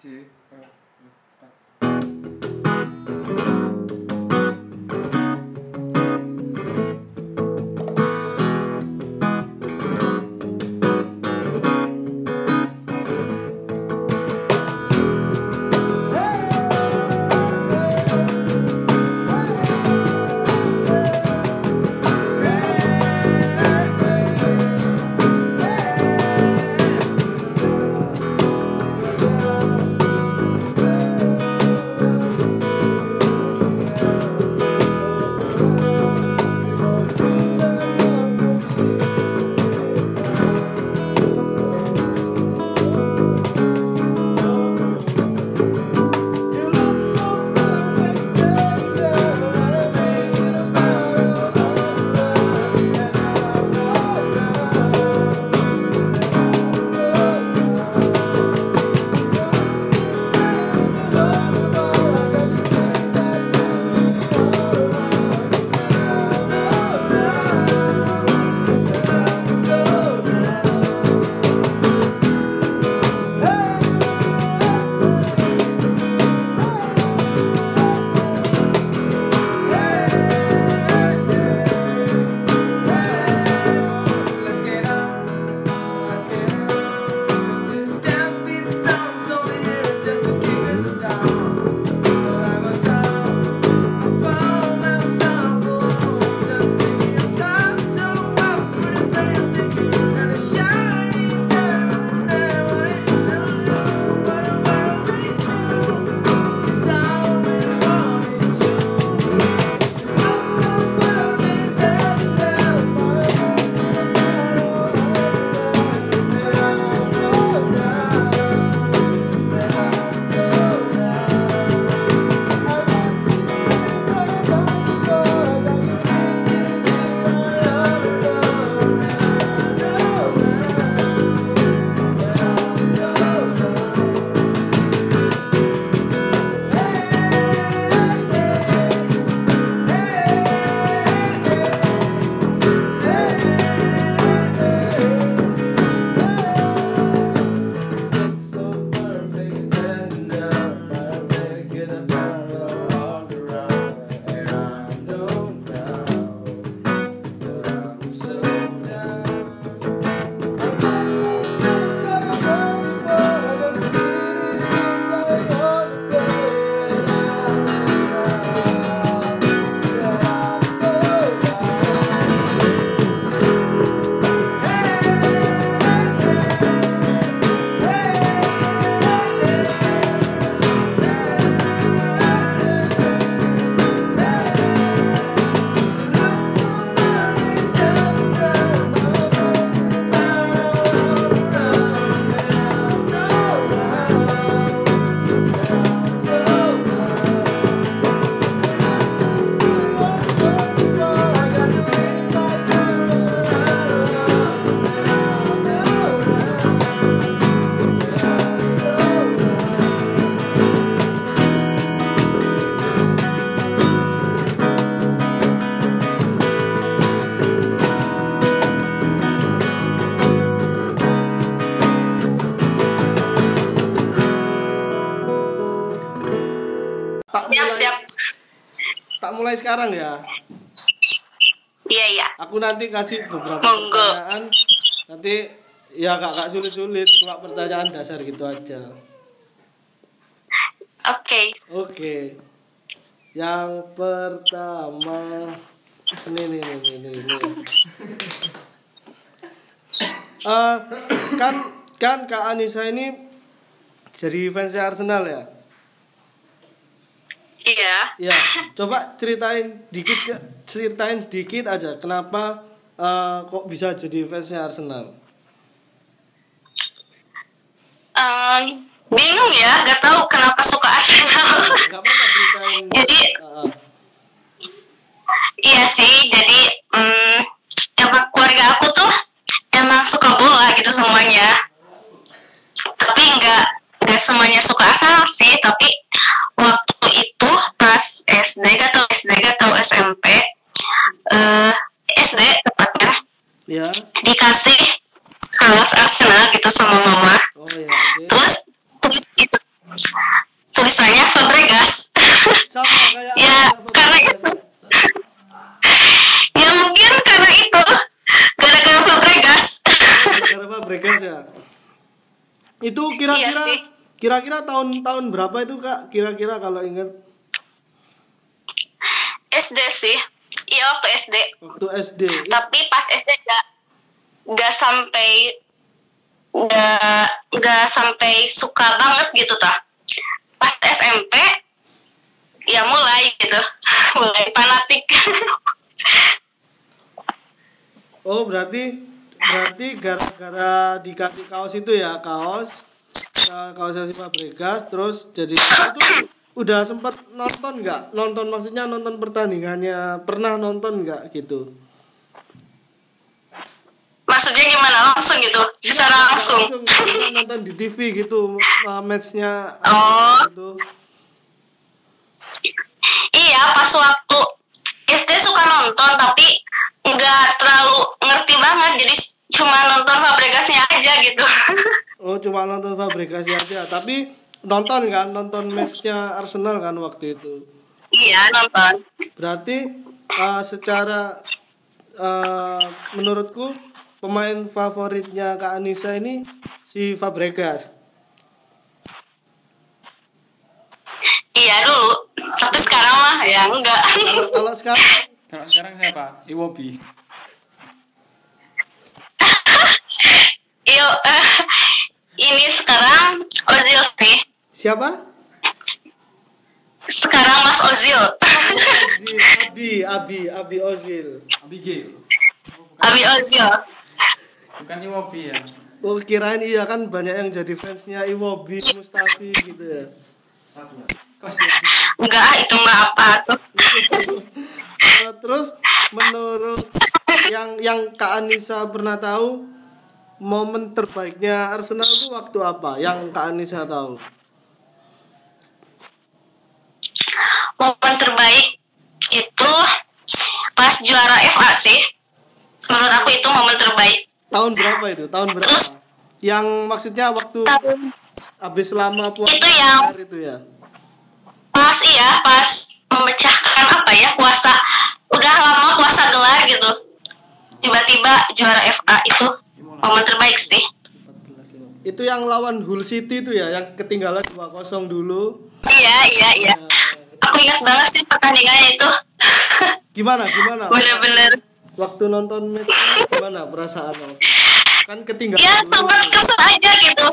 C sekarang ya. Iya, iya. Aku nanti kasih beberapa Monggo. pertanyaan. Nanti ya gak, gak sulit-sulit, cuma pertanyaan dasar gitu aja. Oke. Oke. Yang pertama ini nih ini ini ini. Eh, kan kan Kak Anissa ini jadi fansnya Arsenal ya? Iya. Ya, coba ceritain dikit ke, ceritain sedikit aja kenapa eh, kok bisa jadi fansnya Arsenal? Em, bingung ya, gak tahu kenapa suka Arsenal. Gak apa-apa ceritain. Jadi- Eh, iya sih, jadi mm, emang keluarga aku tuh emang suka bola gitu semuanya. Tapi nggak nggak semuanya suka Arsenal sih, tapi SD gak tau SD gak tau SMP eh SD tepatnya ya. dikasih kaos Arsenal gitu sama mama Oh ya, oke. terus terus itu sisanya Fabregas Sama kayak Ya, karena itu. ya mungkin karena itu gara-gara Fabregas Gara Fabregas ya. Itu kira-kira Iya kira-kira tahun-tahun berapa itu Kak? Kira-kira kalau ingat SD sih. Iya waktu SD waktu SD. tapi pas SD gak gak sampai gak gak sampai suka banget gitu tah. Pas SMP ya mulai gitu. Mulai fanatik. Oh, berarti berarti gara-gara dikasih kaos itu ya, kaos. Eh, kaosnya si Fabregas terus jadi itu udah sempat nonton nggak? Nonton maksudnya nonton pertandingannya, pernah nonton nggak gitu? maksudnya gimana? Langsung gitu? Secara langsung? Langsung. Nonton di TV gitu uh, matchnya. Oh. gitu. iya pas waktu SD suka nonton tapi nggak terlalu ngerti banget. Jadi cuma nonton Fabregasnya aja gitu. Oh, cuma nonton Fabregas aja, tapi nonton kan, nonton matchnya Arsenal kan waktu itu. iya nonton Berarti uh, secara uh, menurutku pemain favoritnya Kak Anissa ini si Fabregas. iya dulu tapi sekarang mah ya enggak Kalau kalau sekarang Kalau sekarang siapa? Iwobi. Iyo, eh, ini sekarang Ozil sih siapa? sekarang Mas Ozil Ozil, Abi, Abi, Abi Ozil. Abigail. Abi Ozil Bukan Iwobi ya. Oh kirain iya kan banyak yang jadi fansnya Iwobi, Mustafi gitu ya. Ya. enggak itu mah apa tuh Uh, terus menurut yang yang Kak Anissa pernah tahu momen terbaiknya Arsenal itu waktu apa? Yang Kak Anissa tahu? Momen terbaik itu pas juara FA sih menurut aku itu momen terbaik Tahun berapa itu? Tahun berapa? Terus? Yang maksudnya waktu Tahun- habis lama puasa Itu yang- itu ya. pas iya pas memecahkan apa ya puasa udah lama puasa gelar gitu tiba-tiba juara FA itu momen terbaik sih Itu yang lawan Hull City itu ya, yang ketinggalan 2-0 dulu. iya iya iya aku ingat banget sih pertandingannya itu Gimana? Gimana? bener-bener Waktu nonton match gimana perasaan lo? Kan ketinggalan. ya sempat kesel aja gitu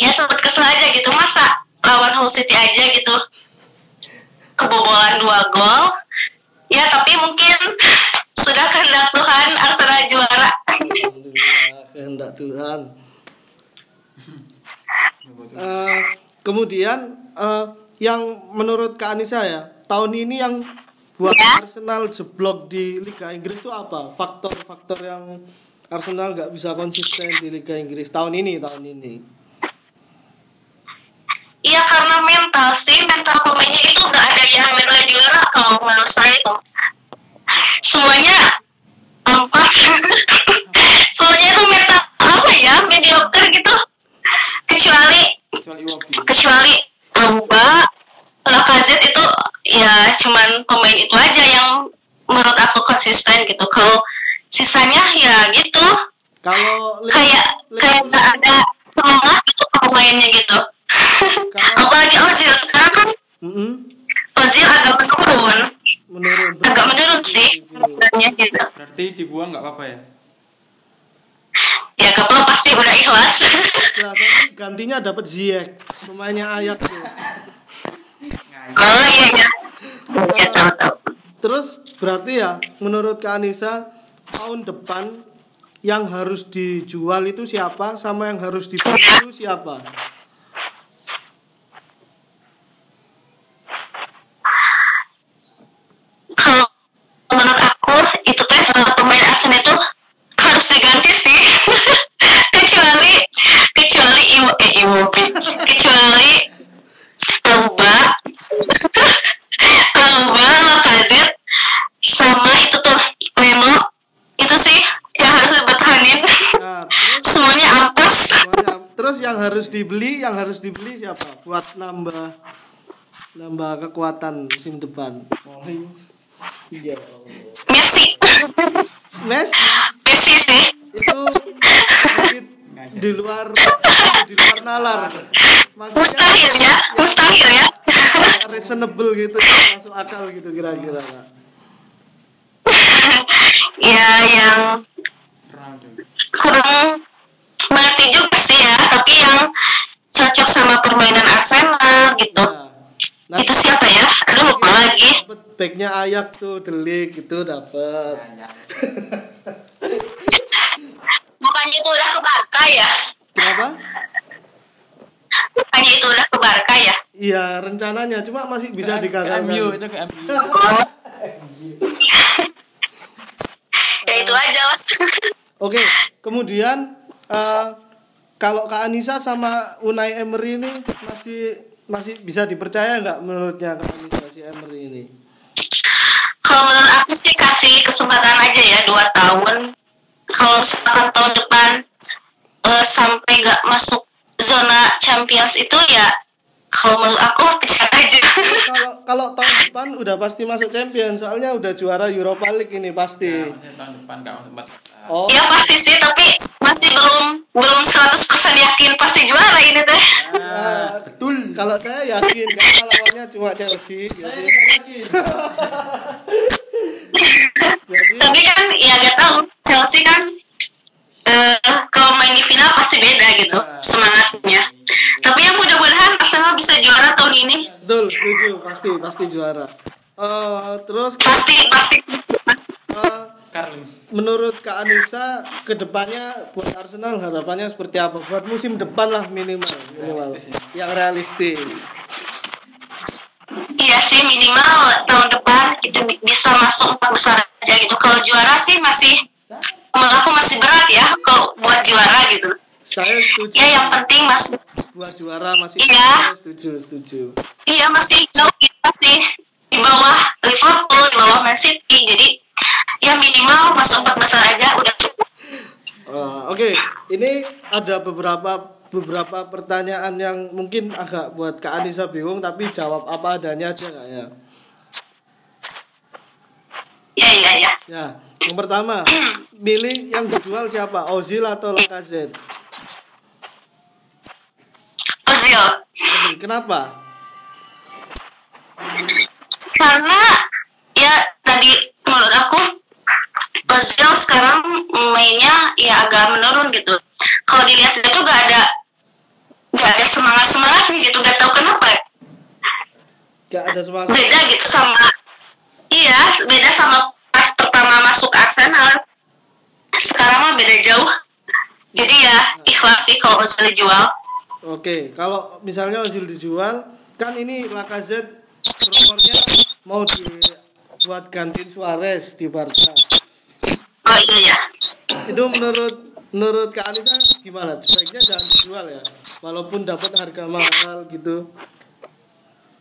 ya sempat kesel aja gitu masa lawan Hull City aja gitu kebobolan dua gol ya tapi mungkin sudah kehendak Tuhan Arsenal juara kehendak Tuhan. Eh, kemudian eh, yang menurut Kak Anissa ya, tahun ini yang buat Ya. Arsenal jeblok di Liga Inggris itu apa? Faktor-faktor yang Arsenal nggak bisa konsisten di Liga Inggris tahun ini, tahun ini. Iya karena mental sih mental pemainnya itu nggak ada yang mental juara kalau menurut saya itu semuanya apa semuanya itu mental apa ya mediocre gitu kecuali Kecuali kecuali Auba Lacazette itu ya cuman pemain itu aja yang menurut aku konsisten gitu. Kalau sisanya ya gitu. Kalau kayak kayak nggak ada semangat gitu pemainnya gitu. Kalau- apalagi Ozil sekarang kan Mm-mm, Ozil agak menurun. Menurun. agak menurun sih sebenarnya gitu. Berarti dibuang nggak apa-apa ya? ya kapal pasti udah ikhlas Nah, nanti gantinya dapat Ziyech, pemainnya Ajax tuh. oh iya iya ya tahu Terus berarti ya menurut Kak Anissa tahun depan yang harus dijual itu siapa sama yang harus dibeli itu siapa? kalau menurut aku itu teh eh, pemain Arsenal itu harus diganti sih kecuali kecuali Iwo eh Iwobi kecuali Auba Auba Lacazette sama itu tuh Leno itu sih yang harus dipertahanin Nah, terus semuanya ampas semuanya- terus yang harus dibeli yang harus dibeli nambah nambah kekuatan musim depan. Iya. Messi. Messi. Messi sih. Itu di luar di luar nalar. Maksudnya mustahil ya mustahil ya. reasonable gitu masuk akal gitu kira-kira ya yang kurang mengerti juga sih ya tapi yang cocok sama permainan Arsenal gitu. Nah, nah itu siapa ya? Aduh lupa lagi. dapet backnya ayak tuh delik itu dapet. Bukannya itu udah ke Barca ya? Kenapa? Bukannya itu udah ke Barca ya? Iya rencananya. Cuma masih bisa digagalkan. MU itu ke MU. ya itu aja mas. Oke, kemudian eh, kalau Kak Anissa sama Unai Emery ini masih masih bisa dipercaya nggak menurutnya Kak Anissa si Emery ini? kalau menurut aku sih kasih kesempatan aja ya dua tahun kalau misalkan tahun depan eh, sampai nggak masuk zona Champions itu ya kalau menurut aku bisa aja Kalau kalau tahun depan udah pasti masuk Champion, soalnya udah juara Europa League ini pasti. Nah, maksudnya tahun depan masuk. Oh, ya pasti sih tapi masih belum belum 100% yakin pasti juara ini teh ah, betul. Kalau saya yakin karena lawannya cuma Chelsea. Jadi, jadi tapi kan ya gak tahu Chelsea kan eh kalau main di final pasti beda gitu semangatnya tapi yang mudah-mudahan Arsenal bisa juara tahun ini. Betul setuju pasti pasti juara. Eh, terus pasti pasti, pasti. eh, Carling. menurut Kak Anissa ke depannya buat Arsenal harapannya seperti apa? Buat musim depan lah minimal minimal. Realistis. Yang realistis. Iya sih minimal tahun depan itu bi- bisa masuk empat besar aja gitu. Kalau juara sih masih menurut aku masih berat ya kalau buat juara gitu saya setuju ya yang penting masih buat juara masih Iya. setuju setuju Iya masih jauh kita sih di bawah Liverpool, di bawah Man City. Jadi ya minimal masuk empat besar aja udah cukup. Eh, oke ini ada beberapa beberapa pertanyaan yang mungkin agak buat Kak Anissa bingung tapi jawab apa adanya aja Kak ya Ya ya ya. ya yang pertama pilih yang dijual siapa Ozil atau Lacazette Kenapa Karena ya tadi menurut aku Ozil sekarang mainnya ya agak menurun gitu. Kalau dilihat dia tuh gak ada gak ada semangat semangatnya gitu. Gak tahu kenapa. gak ada semangat Beda gitu sama iya beda sama pas pertama masuk Arsenal. Sekarang mah beda jauh. Jadi ya ikhlas sih kalau Ozil dijual. Oke, kalau misalnya Ozil dijual, kan ini Lacazette rumornya mau dibuat gantiin Suarez di Barca. Oh iya ya. Itu menurut menurut Kak Anissa gimana? Sebaiknya jangan dijual ya, walaupun dapat harga mahal gitu.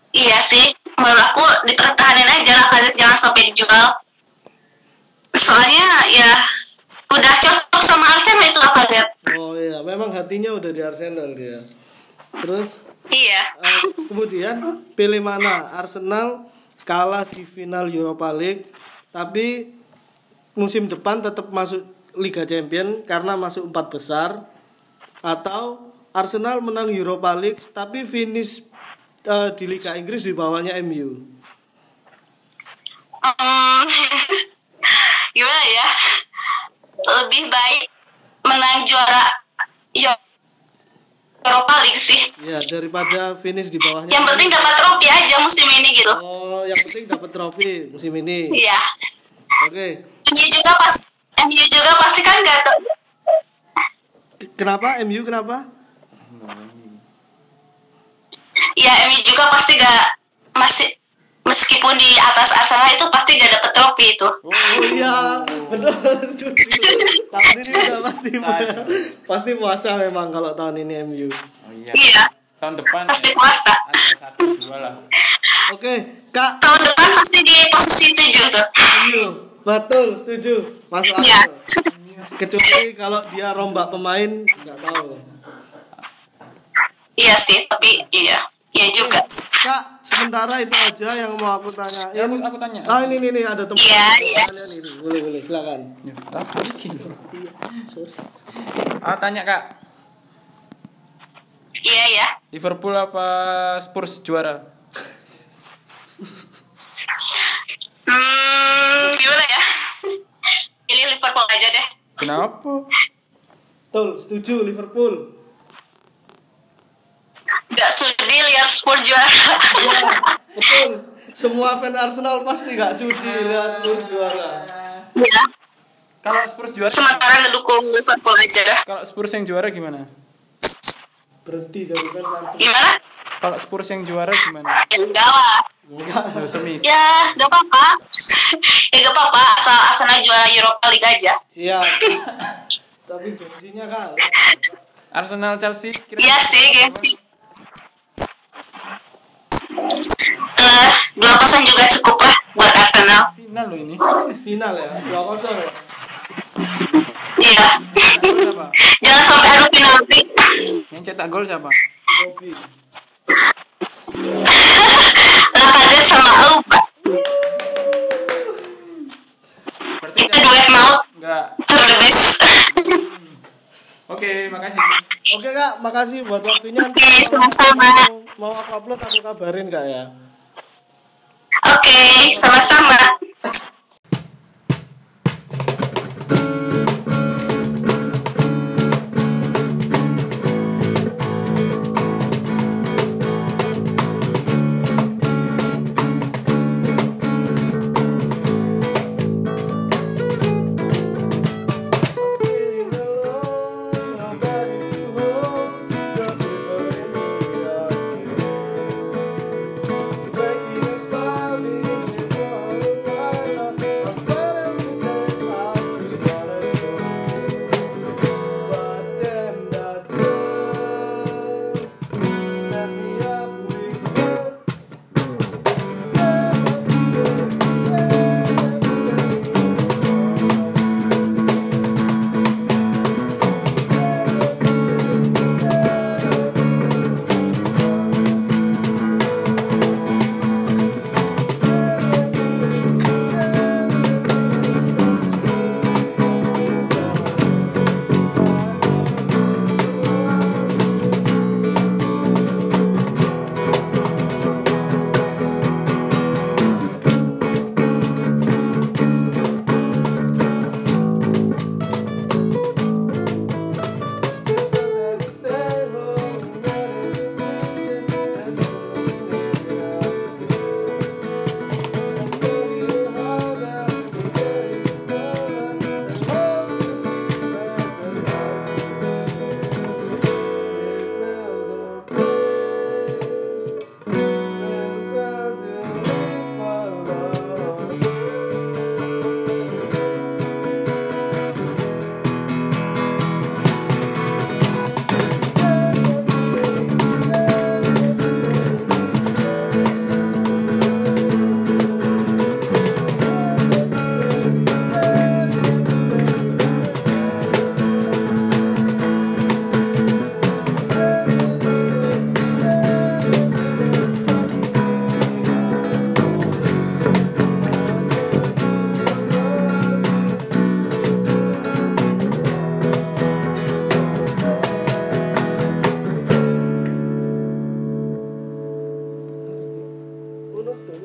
Iya sih. Menurut aku dipertahanin aja lah Kazet jangan sampai dijual. Soalnya ya udah cocok sama Arsenal itu lah Kazet. Oh iya, memang hatinya udah di Arsenal dia. Terus Iya. eh, kemudian pilih mana? Arsenal kalah di final Europa League, tapi musim depan tetap masuk Liga Champion karena masuk empat besar, atau Arsenal menang Europa League tapi finish eh, di Liga Inggris di bawahnya MU. Hmm, gimana ya? Lebih baik menang juara Yo- Europa League sih. Ya daripada finish di bawahnya. Yang penting dapat trofi aja musim ini gitu. Oh, yang penting dapat trofi musim ini. Iya. Oke. MU juga pas MU juga pasti kan gak. Kenapa MU kenapa? Ya MU juga pasti gak masih meskipun di atas Arsenal itu pasti gak dapet trofi itu. Oh, iya, betul. Tahun ini udah pasti pasti puasa memang kalau tahun ini MU. Oh iya. Iya. Tahun depan Pasti puasa. ada satu dua lah. Oke, Kak Tahun depan pasti di posisi tujuh tuh. MU, betul setuju. Masuk Iya. akal. Kecuali kalau dia rombak pemain nggak tahu. iya sih tapi iya iya juga Kak, sementara itu aja yang mau aku tanya. Ya, aku, aku tanya. Ah ini nih, nih ada tempat Iya, iya. kalian ini. Boleh boleh silakan. Ya, apa bikin? Sorry. Ah, tanya kak, iya ya Liverpool apa Spurs juara? hmm gimana ya pilih Liverpool aja deh Kenapa? Betul, setuju Liverpool. Nggak sudi lihat Spurs juara Iya, betul. Semua fan Arsenal pasti gak sudi lihat Spurs juara. ya Kalau Spurs juara, sementara ngedukung Liverpool aja dah kalau Spurs yang juara gimana? Berhenti jadi fan Arsenal. gimana Kalau Spurs yang juara gimana? ya enggak lah Enggak. Semis. ya nggak apa-apa ya nggak apa-apa asal Arsenal juara Europa League aja Siap. Tapi gengsinya kan. Arsenal Chelsea kira iya sih gengsi Eh, dua kosong juga cukup lah buat Arsenal final loh ini. Final ya, 2-0 ya. iya jangan sampai adu penalti Yang cetak gol siapa? Bobby. Lacazette sama Auba Berarti itu duet maut enggak. for Oke, makasih. Oke kak, makasih buat waktunya. Oke, kalau sama-sama. Mau aku upload aku kabarin kak ya. oke sama-sama